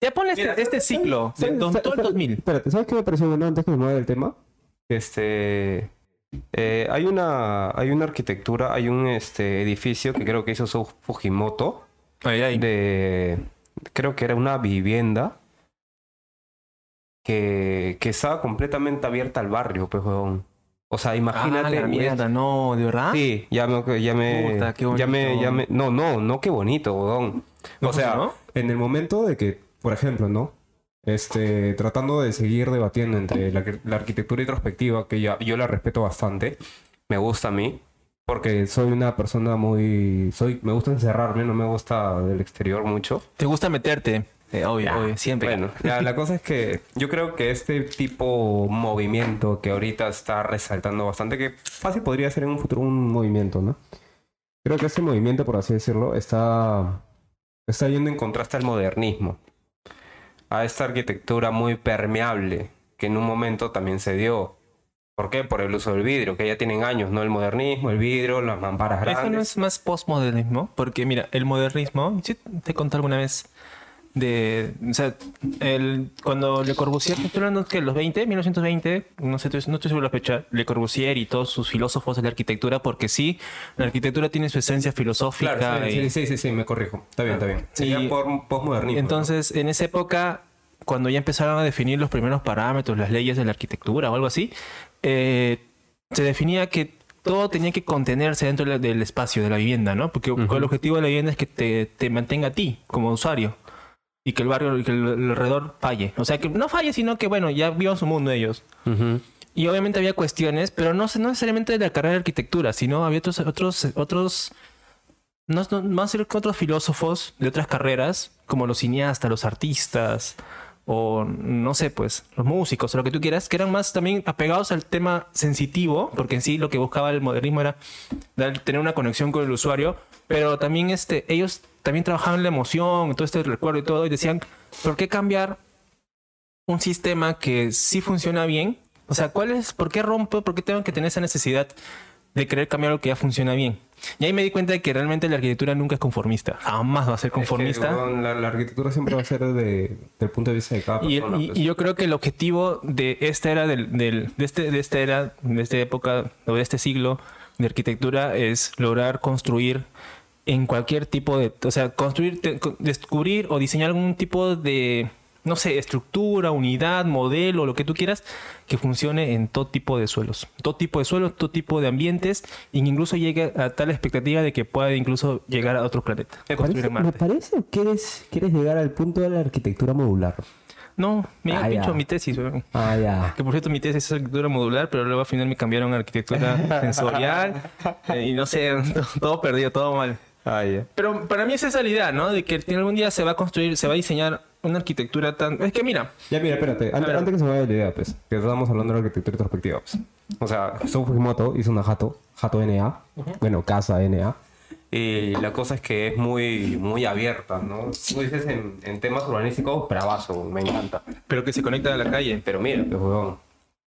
Ya ponle este, Mira, este ciclo, de ¿Sabes- do- sabes- todo el 2000. Espérate, ¿sabes qué me pareció bueno antes que me mueva del tema? Este. eh, hay una. Hay una arquitectura, hay un este, edificio que creo que hizo Fujimoto. Ay, ay. de creo que era una vivienda que, que estaba completamente abierta al barrio, pues, huevón. O sea, imagínate. Ah, la es- mierda, no, ¿de verdad? Sí, ya me, ya me, Puta, qué ya me, ya me- no, no, no, qué bonito. ¿No o sea, funcionó? en el momento de que, por ejemplo, ¿no? Este, tratando de seguir debatiendo entre la, la arquitectura introspectiva, que ya, yo la respeto bastante, me gusta a mí, porque soy una persona muy, soy, me gusta encerrarme, no me gusta del exterior mucho. ¿Te gusta meterte? Eh, obvio, obvio, siempre. Bueno, ya, la cosa es que yo creo que este tipo movimiento que ahorita está resaltando bastante, que fácil podría ser en un futuro un movimiento, ¿no? Creo que este movimiento, por así decirlo, está, está yendo en contraste al modernismo, a esta arquitectura muy permeable que en un momento también se dio. ¿Por qué? Por el uso del vidrio, que ya tienen años, ¿no? El modernismo, el vidrio, las mamparas Esto no grandes. es más postmodernismo, porque mira, el modernismo, sí te conté alguna vez de, o sea, el, cuando Le Corbusier, estoy hablando que los 20, 1920, no sé, no estoy seguro de la fecha, Le Corbusier y todos sus filósofos de la arquitectura, porque sí, la arquitectura tiene su esencia filosófica. Claro, sí, y- sí, sí, me corrijo. Está bien, está bien. Sería Y- por- postmodernismo. ¿no? Entonces, en esa época, cuando ya empezaron a definir los primeros parámetros, las leyes de la arquitectura o algo así, eh, se definía que todo tenía que contenerse dentro del espacio de la vivienda, ¿no? Porque el objetivo de la vivienda es que te, te mantenga a ti como usuario y que el barrio, que el, el alrededor falle. O sea, que no falle, sino que, bueno, ya vivan su mundo ellos. Y obviamente había cuestiones, pero no, no necesariamente de la carrera de arquitectura, sino había otros, otros, otros, no, no, más que otros filósofos de otras carreras, como los cineastas, los artistas, o no sé, pues, los músicos, o lo que tú quieras, que eran más también apegados al tema sensitivo, porque en sí lo que buscaba el modernismo era dar- tener una conexión con el usuario, pero también este, ellos también trabajaban la emoción, todo este recuerdo y todo, y decían, ¿por qué cambiar un sistema que sí funciona bien? O sea, ¿cuál es, ¿por qué rompo? ¿Por qué tengo que tener esa necesidad de querer cambiar lo que ya funciona bien? Y ahí me di cuenta de que realmente la arquitectura nunca es conformista. Jamás va a ser conformista. Es que, weón, la, la arquitectura siempre va a ser de, del punto de vista de cada Y, persona. y- pues. y yo creo que el objetivo de esta era del, del- de este de esta era de esta época o de este siglo de arquitectura es lograr construir en cualquier tipo de o sea construir te- descubrir o diseñar algún tipo de no sé estructura unidad modelo lo que tú quieras que funcione en todo tipo de suelos todo tipo de suelos todo tipo de ambientes e incluso llegue a tal expectativa de que pueda incluso llegar a otro planeta Me Me parece que quieres, quieres llegar al punto de la arquitectura modular. no me Ah, ha ya. dicho mi tesis weón. Ah, ya. Que por cierto, mi tesis es arquitectura modular, pero luego al final me cambiaron a arquitectura sensorial. eh, y no sé, to- todo perdido, todo mal. Ah, ya. Pero para mí esa es la idea, ¿no? De que algún día se va a construir, se va a diseñar una arquitectura tan... Es que mira, Ya, mira, espérate. Antes, antes que se me vaya la idea, pues. Que estábamos hablando de la arquitectura introspectiva, pues. O sea, Sou Fujimoto hizo una jato, jato NA. Bueno, casa NA. Y la cosa es que es muy, muy abierta, ¿no? Tú dices en, en temas urbanísticos, bravazo, me encanta. pero que se conecta a la calle. Pero mira, pues, huevón.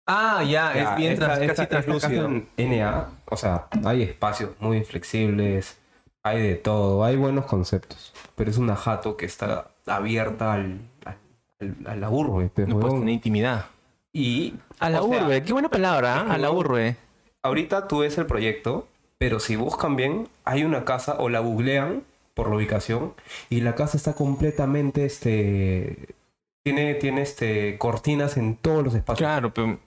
Ah, ya, Ya, es bien esta- trans- esta- casi esta translúcido. en NA, o sea, hay espacios muy flexibles, hay de todo, hay buenos conceptos. Pero es una jato que está abierta al, al- al- a la urbe, pues, No puedes tener intimidad. Y. A la o sea, urbe, qué buena palabra, ¿ah? A la urbe. Ahorita tú ves el proyecto, pero si buscan bien, hay una casa o la googlean por la ubicación y la casa está completamente, este, tiene, tiene, este, cortinas en todos los espacios. Claro, pero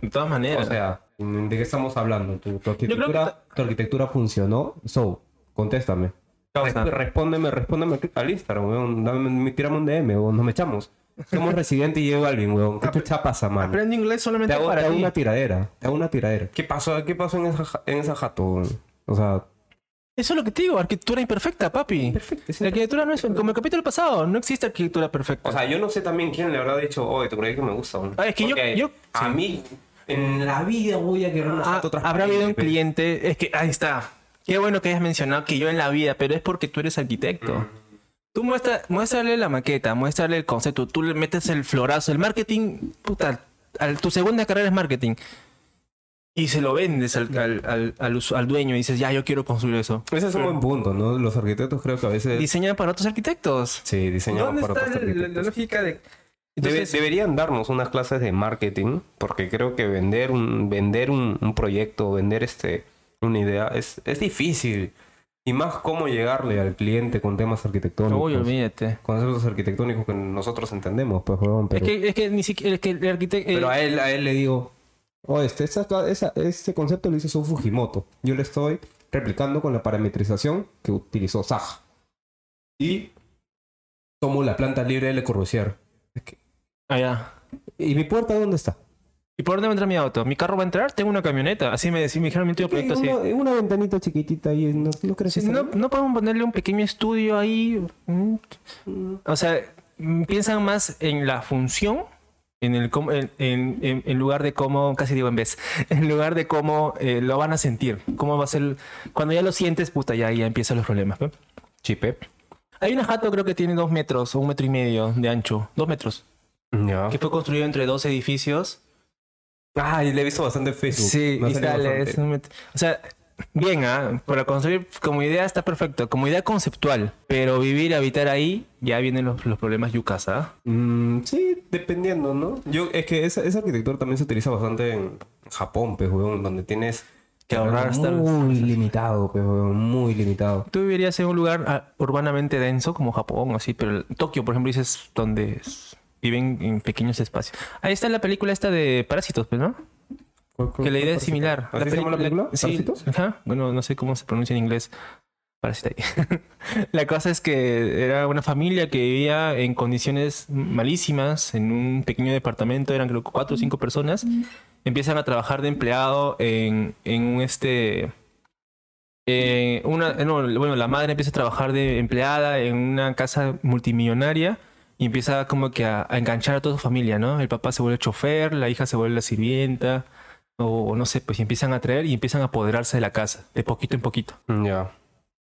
de todas O maneras. sea, ¿de qué estamos hablando? ¿Tu, tu creo que arquitectura, tu arquitectura funcionó? So, contéstame. Resp- respóndeme, respóndeme al Instagram, weón. Dame, tirame un DM, weón. Nos me echamos. Somos Residente y Diego Alvin, weón. ¿Qué chucha pasa, man? Aprende inglés Te solamente hago, para te hago una tiradera. Te hago una tiradera. ¿Qué pasó, qué pasó en, esa, en esa jato? weón? O sea, Eso es lo que te digo, arquitectura imperfecta, papi. perfecto. La arquitectura no es como el capítulo pasado, no existe arquitectura perfecta. O sea, yo no sé también quién le habrá dicho, oye, tu proyecto me gusta. weón". Ah, es que yo- Porque yo- A sí. mí, en la vida voy a querer una Ah, jato habrá habido un cliente, es que ahí está. Qué bueno que hayas mencionado que yo en la vida, pero es porque tú eres arquitecto. Tú muestra, muéstrale la maqueta, muéstrale el concepto, tú le metes el florazo, el marketing, puta, al- tu segunda carrera es marketing. Y se lo vendes al, al, al, dueño y dices, ya, yo quiero construir eso. Ese es un buen punto, ¿no? Los arquitectos creo que a veces... Diseña para otros arquitectos. Sí, diseñamos ¿Dónde para está otros la, la- la arquitectos. lógica de...? Debe- deberían darnos unas clases de marketing, porque creo que vender un, vender un, un proyecto, vender este, una idea, es, es difícil. Y más cómo llegarle al cliente con temas arquitectónicos. Uy, olvídate. conceptos arquitectónicos que nosotros entendemos, pues, pero, Es que, es que ni siquiera, es que el arquitecto... pero a él, a él le digo, oh, este, este concepto lo hizo Sou Fujimoto. Yo le estoy replicando con la parametrización que utilizó Zaha. Y tomo la planta libre de Le Corbusier. Es que- Ah, ya. ¿Y mi puerta dónde está? ¿Y por dónde va a entrar mi auto? ¿Mi carro va a entrar? Tengo una camioneta. Así me, decía, me dijeron mi último proyecto así. una, una ventanita chiquitita ahí, ¿no, no crees Sí, que no, está no podemos ponerle un pequeño estudio ahí. Mm. O sea, mm, piensan más en la función en, el, cómo- en, en- en- en lugar de cómo, casi digo en vez, en lugar de cómo eh, lo van a sentir. Cómo va a ser. Cuando ya lo sientes, puta, ya, ya empiezan los problemas. ¿no? Chipe. Hay una jato, creo que tiene dos metros o un metro y medio de ancho. Dos metros. Que fue construido entre dos edificios. Ah, y le he visto bastante en Facebook. Sí, y sale, es un O sea, bien, ¿ah? Para construir como idea está perfecto, como idea conceptual. Pero vivir, habitar ahí, ya vienen los, los problemas yucas, ¿ah? Mm, sí, dependiendo, ¿no? Yo, es que esa, esa arquitectura también se utiliza bastante en Japón, pues, weón, donde tienes Que ahorrar hasta... muy limitado, pues, weón, muy limitado. Tú vivirías en un lugar ah, urbanamente denso como Japón, así, pero Tokio, por ejemplo, dices donde s- viven en pequeños espacios. Ahí está la película esta de Parásitos, pues, ¿no? Que la idea es similar. ¿Así se llama la película? sí, ¿Parásitos? ajá. Bueno, no sé cómo se pronuncia en inglés. Parásita ahí. la cosa es que era una familia que vivía en condiciones malísimas, en un pequeño departamento, eran creo que cuatro o cinco personas. Empiezan a trabajar de empleado en, en un este. eh, una, no, bueno, la madre empieza a trabajar de empleada en una casa multimillonaria y empieza como que a, a enganchar a toda su familia, ¿no? El papá se vuelve chofer, la hija se vuelve la sirvienta, o, o no sé, pues y empiezan a traer y empiezan a apoderarse de la casa, de poquito en poquito. Ya.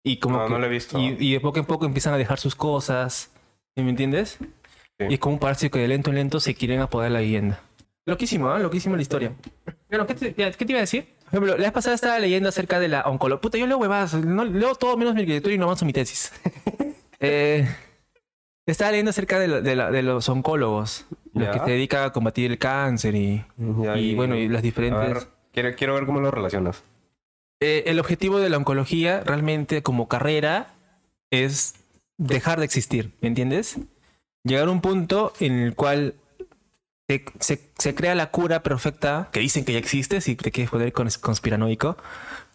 Y como No, que- no lo he visto. Y, y de poco en poco empiezan a dejar sus cosas, ¿sí ¿me entiendes? Sí. Y es como un parásito que de lento en lento se quieren apoderar la vivienda. Loquísimo, ¿eh? Loquísimo la historia. Bueno, ¿qué te, ya, ¿qué te iba a decir? Por ejemplo, la vez pasada estaba leyendo acerca de la oncología. Puta, yo leo huevadas. No, leo todo menos mi arquitectura y no avanzo mi tesis. eh, estaba leyendo acerca de, la- de la- de los oncólogos. Los que se dedican a combatir el cáncer y, Ya, y, bueno, y las a diferentes... ver, quiero, quiero ver cómo lo relacionas. Eh, el objetivo de la oncología realmente como carrera es dejar de existir, ¿me entiendes? Llegar a un punto en el cual se, se- se crea la cura perfecta, que dicen que ya existe, si te quieres poner cons- conspiranoico,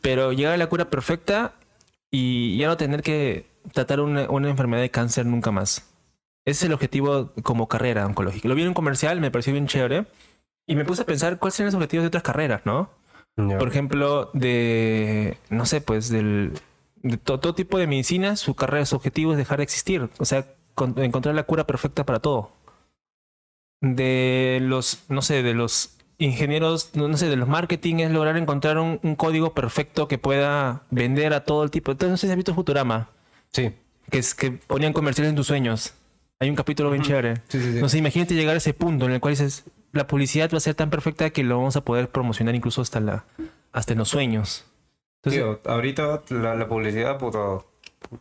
pero llegar a la cura perfecta y ya no tener que tratar una, una enfermedad de cáncer nunca más. Ese es el objetivo como carrera oncológica. Lo vi en un comercial, me pareció bien chévere. Y me puse a pensar cuáles serían los objetivos de otras carreras, ¿no? Por ejemplo, de, no sé, pues del, de to- todo tipo de medicina, su carrera, su objetivo es dejar de existir. O sea, con- encontrar la cura perfecta para todo. De los, no sé, de los ingenieros, no, no sé, de los marketing es lograr encontrar un, un código perfecto que pueda vender a todo el tipo. Entonces, no sé si has visto Futurama, Sí. que es que ponían comerciales en tus sueños. Hay un capítulo bien chévere. Sí, sí, sí. No sé, imagínate llegar a ese punto en el cual dices, la publicidad va a ser tan perfecta que lo vamos a poder promocionar incluso hasta la hasta en los sueños. Entonces, Tío, ahorita la, la publicidad, puto,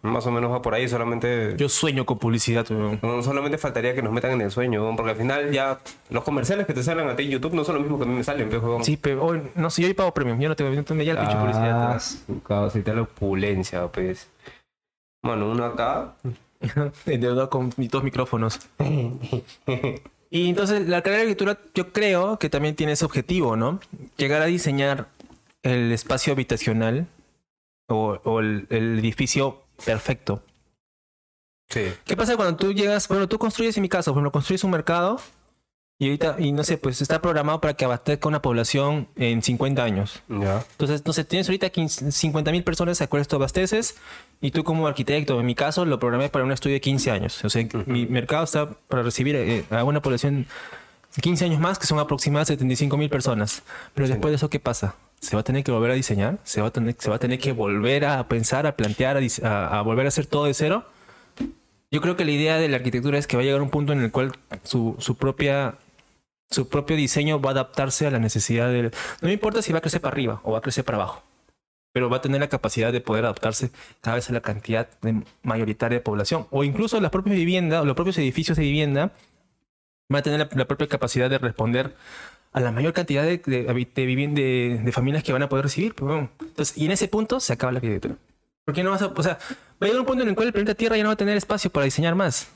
más o menos va por ahí. Solamente, yo sueño con publicidad, no, solamente faltaría que nos metan en el sueño, porque al final ya los comerciales que te salen a ti en YouTube no son los mismos que a mí me salen, pero. Sí, pero hoy- no sé, yo hoy pago premium, yo no tengo ya la pinche publicidad. Ah, su causa, la opulencia, pues. Bueno, uno acá. Endeudado con mis dos micrófonos. Y entonces la carrera de arquitectura yo creo que también tiene ese objetivo, ¿no? Llegar a diseñar el espacio habitacional o, o el, el edificio perfecto. Sí. ¿Qué pasa cuando tú llegas, bueno, tú construyes en mi caso, por ejemplo, construyes un mercado y ahorita, y no sé, pues está programado para que abastezca una población en 50 años. Ya. Entonces, no sé, tienes ahorita 50 mil personas a cuales tú abasteces y tú como arquitecto, en mi caso, lo programé para un estudio de 15 años. O sea, mi mercado está para recibir eh, a una población de 15 años más, que son aproximadamente 75 mil personas. Pero después de eso, ¿qué pasa? ¿Se va a tener que volver a diseñar? ¿Se va a tener, se va a tener que volver a pensar, a plantear, a, a- a volver a hacer todo de cero? Yo creo que la idea de la arquitectura es que va a llegar un punto en el cual su, su propia su propio diseño va a adaptarse a la necesidad del... No me importa si va a crecer para arriba o va a crecer para abajo, pero va a tener la capacidad de poder adaptarse cada vez a la cantidad de- mayoritaria de población. O incluso las propias viviendas o los propios edificios de vivienda van a tener la, la propia capacidad de responder a la mayor cantidad de, de, de de- de familias que van a poder recibir. pues. Entonces, y en ese punto se acaba la arquitectura. Porque no vas a, o sea, va a llegar un punto en el cual el planeta Tierra ya no va a tener espacio para diseñar más.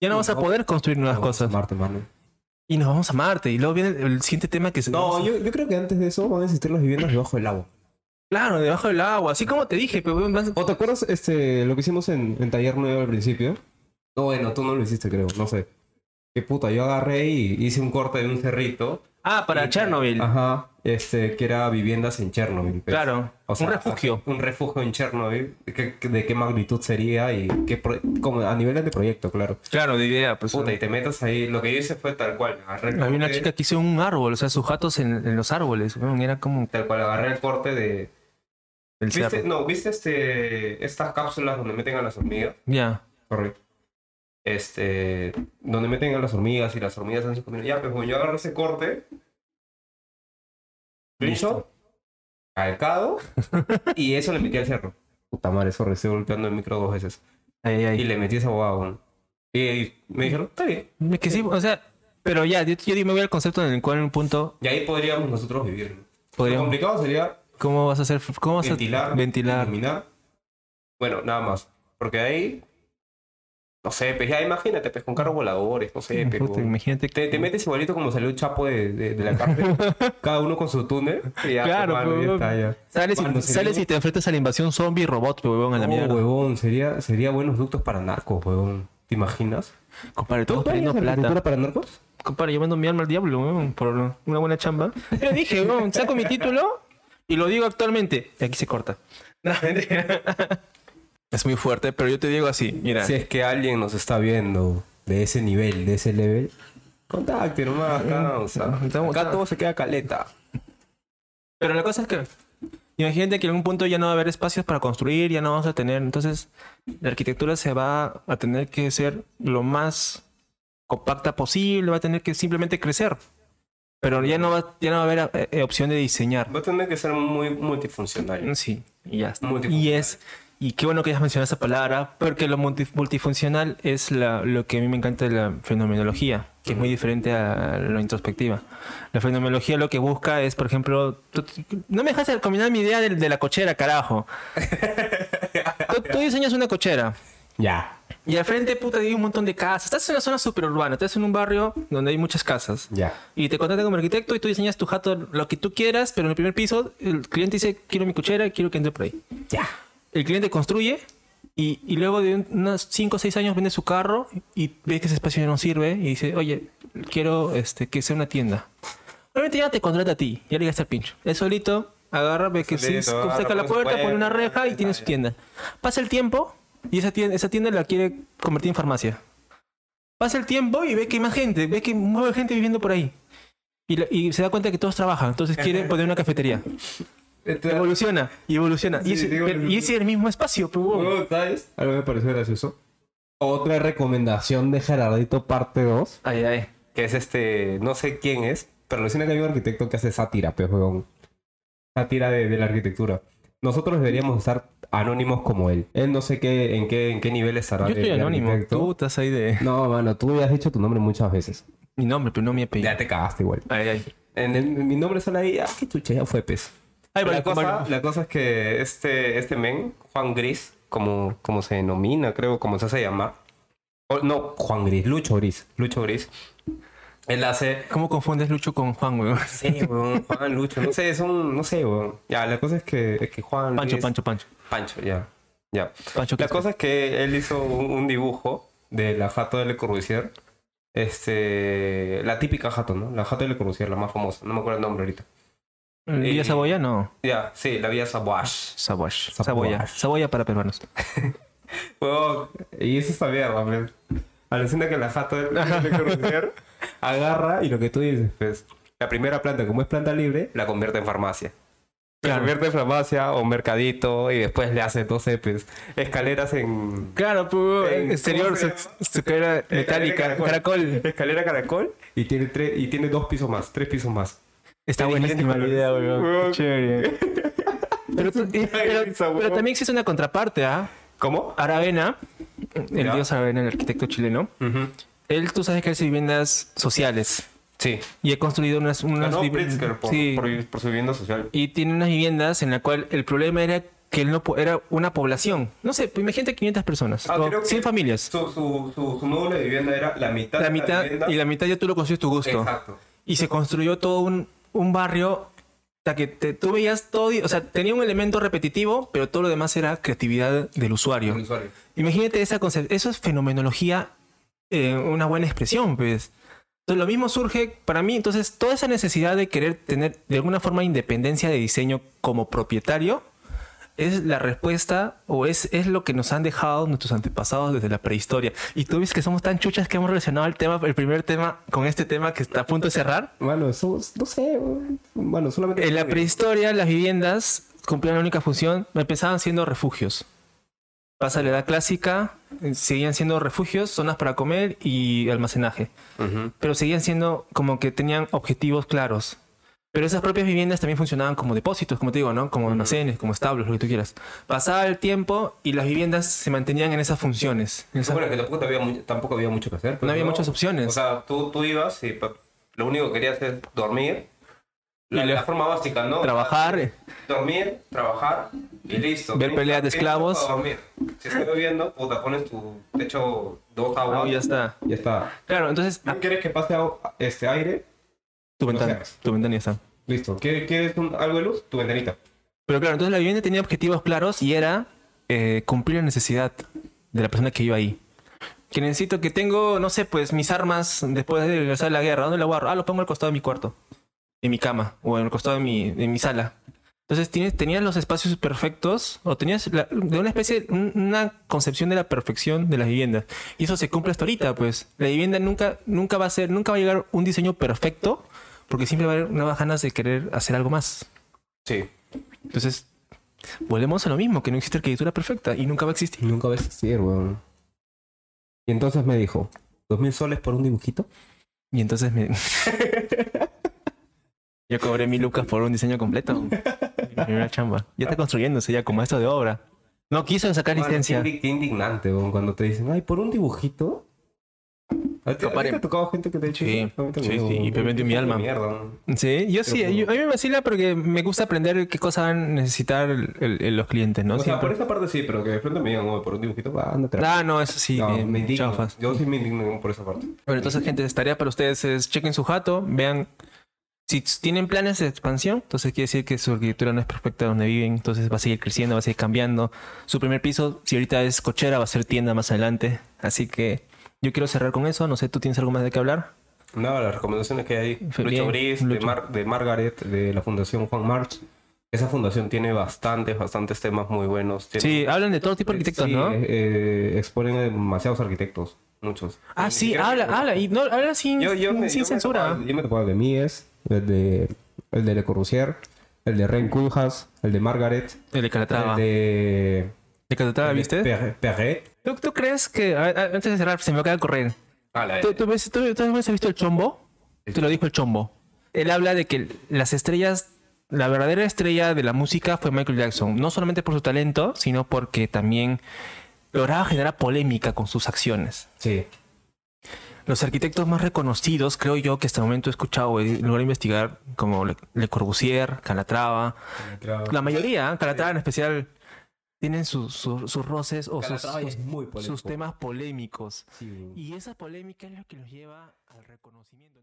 Ya no vas a poder construir nuevas cosas. Marte, mano. Y nos vamos a Marte. Y luego viene el, el siguiente tema que es... No, yo, yo creo que antes de eso van a existir las viviendas debajo del agua. Claro, debajo del agua. Así como te dije, pero... ¿O te acuerdas este, lo que hicimos en, en Taller 9 al principio? No, bueno, tú no lo hiciste, creo. No sé. Qué puta, yo agarré y hice un corte de un cerrito. Ah, para Chernobyl. Ajá. Este, que era viviendas en Chernobyl. pues. Claro. O sea, un refugio. Un refugio en Chernobyl. ¿qué- qué- ¿De qué magnitud sería? Y qué pro- como a niveles de proyecto, claro. Claro, de idea. Pues, Puta, y te metas ahí. Lo que yo hice fue tal cual. Agarré el Había una chica que hizo un árbol, o sea, sus gatos en, en los árboles. Era como Tal cual, agarré el corte de. El ¿Viste? No, ¿viste este, estas cápsulas donde meten a las hormigas? Ya. Correcto. Este, donde meten a las hormigas y las hormigas hacen su comida. Ya, pues bueno, yo agarré ese corte, screenshot, calcado, y eso le metí al cerro. Puta madre, sorry, estoy golpeando el micro dos veces. Ahí, Y ahí. le metí esa bobada, weón. Y me dijeron, está bien. Es que sí, o sea, pero ya, yo, yo me voy al concepto en el cual en un punto Y ahí podríamos nosotros vivir. ¿no? Lo podríamos... complicado sería ¿Cómo vas a hacer? ¿Cómo vas ventilar, a ventilar? iluminar. Bueno, nada más. Porque ahí No sé, pues ya imagínate, pues con carros voladores, no sé, pero... Imagínate Te, te metes igualito como salió el Chapo de, de, de la cárcel, cada uno con su túnel. Y ya, Claro, ya huevón. está, ya. Sales, y, sería sales un- y te enfrentas a la invasión zombie robot, huevón, a la No, mierda. huevón, sería, sería buenos ductos para narcos, huevón. ¿Te imaginas? Compadre, ¿Tú todos perdiendo plata. para narcos? Compadre, yo mando mi alma al diablo, weón, por una buena chamba. Yo dije, weón, saco mi título y lo digo actualmente. Y aquí se corta. No, es muy fuerte, pero yo te digo así, mira. Si es que alguien nos está viendo de ese nivel, de ese level, contacte nomás, causa. Estamos- Acá todo se queda caleta. Pero la cosa es que, imagínate que en algún punto ya no va a haber espacios para construir, ya no vamos a tener. Entonces, la arquitectura se va a tener que ser lo más compacta posible, va a tener que simplemente crecer. Pero ya no va, ya no va a haber eh, eh, opción de diseñar. Va a tener que ser muy multifuncional. Sí, y ya está. Y es, y qué bueno que hayas mencionado esa palabra, porque lo multi- multifuncional es la- lo que a mí me encanta de la fenomenología, que es muy diferente a la introspectiva. La fenomenología lo que busca es, por ejemplo, tú- no me dejas combinar mi idea de, de la cochera, carajo. tú, tú diseñas una cochera. Ya, Y al frente, puta, hay un montón de casas. Estás en una zona superurbana, estás en un barrio donde hay muchas casas. ya. Y te contratan como arquitecto y tú diseñas tu jato lo que tú quieras, pero en el primer piso el cliente dice, quiero mi cochera, quiero que entre por ahí. Ya. El cliente construye y, y luego de un- unos 5 o 6 años vende su carro y ve que ese espacio ya no sirve y dice, oye, quiero este, que sea una tienda. Obviamente ya te contrata a ti, ya le gasta el pincho. Él solito agarra, ve que sí, Solito, agarra, saca la pone su puerta, pone una puerta, reja y tiene su tienda. Pasa el tiempo y esa tienda, esa tienda la quiere convertir en farmacia. Pasa el tiempo y ve que hay más gente, ve que mueve gente viviendo por ahí. Y, la- y se da cuenta que todos trabajan, entonces quiere poner una cafetería. Evoluciona y evoluciona. y, Sí, ese, sí, evoluciona. y ese es el mismo espacio. Huevón, ¿Sabes? Algo me pareció gracioso. Otra recomendación de Gerardito parte 2. Ay, ay. Que es este, no sé quién es, Pero recién que hay un arquitecto que hace sátira, pues, weón. Sátira de, de la arquitectura. Nosotros deberíamos estar anónimos como él. Él no sé qué, en qué, en qué nivel estará. Yo estoy anónimo. arquitecto. Tú estás ahí de. No, mano, tú has dicho tu nombre muchas veces. Mi nombre, pero no mi apellido. Ya te cagaste igual. Ay, ay. En, el- mi nombre sale ahí, ah, qué chucha, ya fue, pez. Ay, la, cosa, la cosa es que este, este men, Juan Gris, como, como se denomina, creo, como se hace llamar. No, Juan Gris, Lucho Gris. Lucho Gris. Él hace. ¿Cómo confundes Lucho con Juan, weón? Sí, weón, Juan Lucho. No sé, es un. No sé, weón. Ya, la cosa es que, es que Juan. Pancho, Pancho, Pancho. Pancho, ya. Ya. Pancho, La ¿qué cosa es que él hizo un, un dibujo de la jato de Le Corbusier. Este. La típica jato, ¿no? La jato de Le Corbusier, la más famosa. No me acuerdo el nombre ahorita. ¿Villa Saboya? No. Ya, sí, la vía Saboage. Saboya. Saboya. Saboya. Para peruanos. Huevón, y es esta mierda, pues. Alucina que la jato de Le Corbusier agarra y lo que tú dices, pues. La primera planta, como es planta libre, la convierte en farmacia. La convierte en farmacia o mercadito y después le hace dos pues, escaleras en. Claro, pues, exterior, cara metálica, caracol. caracol. Escalera caracol y tiene, tres y tiene dos pisos más, tres pisos más. Está De buenísima la idea, weón. Chévere. Pero, también existe una contraparte, ¿ah? ¿Cómo? Aravena, el Ya. dios Aravena, el arquitecto chileno, él, tú sabes que hace viviendas sociales. Sí. Y he construido unas, unas Pritzker por, sí, por, por su vivienda social. y tiene unas viviendas en la cual el problema era que él no era una población. No sé, pues imagínate 500 personas, Ah, o creo que 100 familias. Su, su, su, su módulo de vivienda era la mitad. La de mitad vivienda. y la mitad ya tú lo construyes tu gusto. Exacto. Y se construyó todo un, un barrio o sea, que te- tú veías todo, o sea, tenía un elemento repetitivo, pero todo lo demás era creatividad del usuario. El usuario. Imagínate esa concepción, eso es fenomenología, eh, una buena expresión, pues. Entonces, lo mismo surge para mí, entonces, toda esa necesidad de querer tener de alguna forma independencia de diseño como propietario es la respuesta o es, es lo que nos han dejado nuestros antepasados desde la prehistoria. Y tú ves que somos tan chuchas que hemos relacionado el tema, el primer tema con este tema que está a punto de cerrar. Bueno, somos, no sé, bueno, solamente... En la prehistoria, las viviendas cumplían la única función, empezaban siendo refugios. Pasa la edad clásica, eh, seguían siendo refugios, zonas para comer y almacenaje. Ujú. Pero seguían siendo como que tenían objetivos claros. Pero esas propias viviendas también funcionaban como depósitos, como te digo, ¿no? Como almacenes, como establos, lo que tú quieras. Pasaba el tiempo y las viviendas se mantenían en esas funciones. en esas- Bueno, que tampoco había, mu- tampoco había mucho que hacer. pues, No había muchas opciones. O sea, tú, tú ibas y pa- lo único que querías es dormir. La, Y le- la forma básica, ¿no? Trabajar, Dormir, trabajar y listo. Ver peleas de esclavos. Si está lloviendo, puta, pones tu techo dos aguas. Ah, ya está. Ya está. Claro, entonces, ¿No quieres que pase a- este aire? tu ventana, tu ventana ya está. Listo. ¿Quieres, quieres un- algo de luz? Tu ventanita. Pero claro, entonces la vivienda tenía objetivos claros y era eh, cumplir la necesidad de la persona que iba ahí. Que necesito que tengo, no sé, pues mis armas después de regresar de la guerra. ¿Dónde la guardo? Ah, lo pongo al costado de mi cuarto. En mi cama. O en el costado de mi, de mi sala. Entonces tienes, tenías los espacios perfectos o tenías la- de una especie, un- una concepción de la perfección de las viviendas. Y eso se cumple hasta ahorita, pues. La vivienda nunca, nunca va a ser, nunca va a llegar un diseño perfecto porque siempre va a haber nuevas ganas de querer hacer algo más. Sí. Entonces, volvemos a lo mismo, que no existe arquitectura perfecta y nunca va a existir. Nunca va a existir, weón. Y entonces me dijo, ¿dos mil soles por un dibujito? Y entonces me... Yo cobré mil lucas por un diseño completo. Mi primera chamba. Ya está construyéndose ya como esto de obra. No quiso sacar licencia. Qué, qué indignante, weón, cuando te dicen, ay, por un dibujito. ¿A ti, a ti Compare- te ha tocado gente que te ha dicho Sí, eso? Sí, sí, y me vendió mi alma. mierda. Sí, yo sí. Yo- a mí me vacila porque me gusta aprender qué cosas van a necesitar el- el- los clientes, ¿no? O sea, por esa parte sí, pero que de frente me digan, "Oye, por un dibujito, va, ándate. Ah, no, eso sí. No, eh, me indigno. chafas. Yo sí me indigno por esa parte. Bueno, entonces, gente, tarea para ustedes es chequen su jato, vean si tienen planes de expansión, entonces quiere decir que su arquitectura no es perfecta donde viven, entonces va a seguir creciendo, va a seguir cambiando. Su primer piso, si ahorita es cochera, va a ser tienda más adelante. Así que yo quiero cerrar con eso. No sé, ¿tú tienes algo más de qué hablar? Nada, las recomendaciones que hay. Lucho Briz, de. Mar- de Margaret, de la Fundación Juan March. Esa fundación tiene bastantes, bastantes temas muy buenos. Tiene- Sí, hablan de todo tipo de arquitectos, Sí, ¿no? eh, exponen demasiados arquitectos, muchos. ah, sí, habla, habla. Y no, habla sin, Yo, yo me, sin yo me censura. topaba- yo me topaba de Mies, el de, el de Le Corbusier, el de Ren Koolhaas, el de Margaret, El de Calatrava. el de... ¿De el viste? Per- Perret. ¿Tú, tú crees que, a- a- antes de cerrar, se me acaba de correr. Ah, la- ¿Tú, tú ves, tú, tú has visto el chombo? Te lo dijo el chombo. Él habla de que las estrellas, la verdadera estrella de la música fue Michael Jackson. No solamente por su talento, sino porque también lograba generar polémica con sus acciones. Sí. Los arquitectos más reconocidos, creo yo, que hasta el momento he escuchado y logré investigar, como Le, Le Corbusier, Calatrava, la mayoría, ¿eh? Calatrava en especial, tienen sus- sus- sus roces o sus, sus- temas polémicos. Sí. Y esa polémica es lo que los lleva al reconocimiento.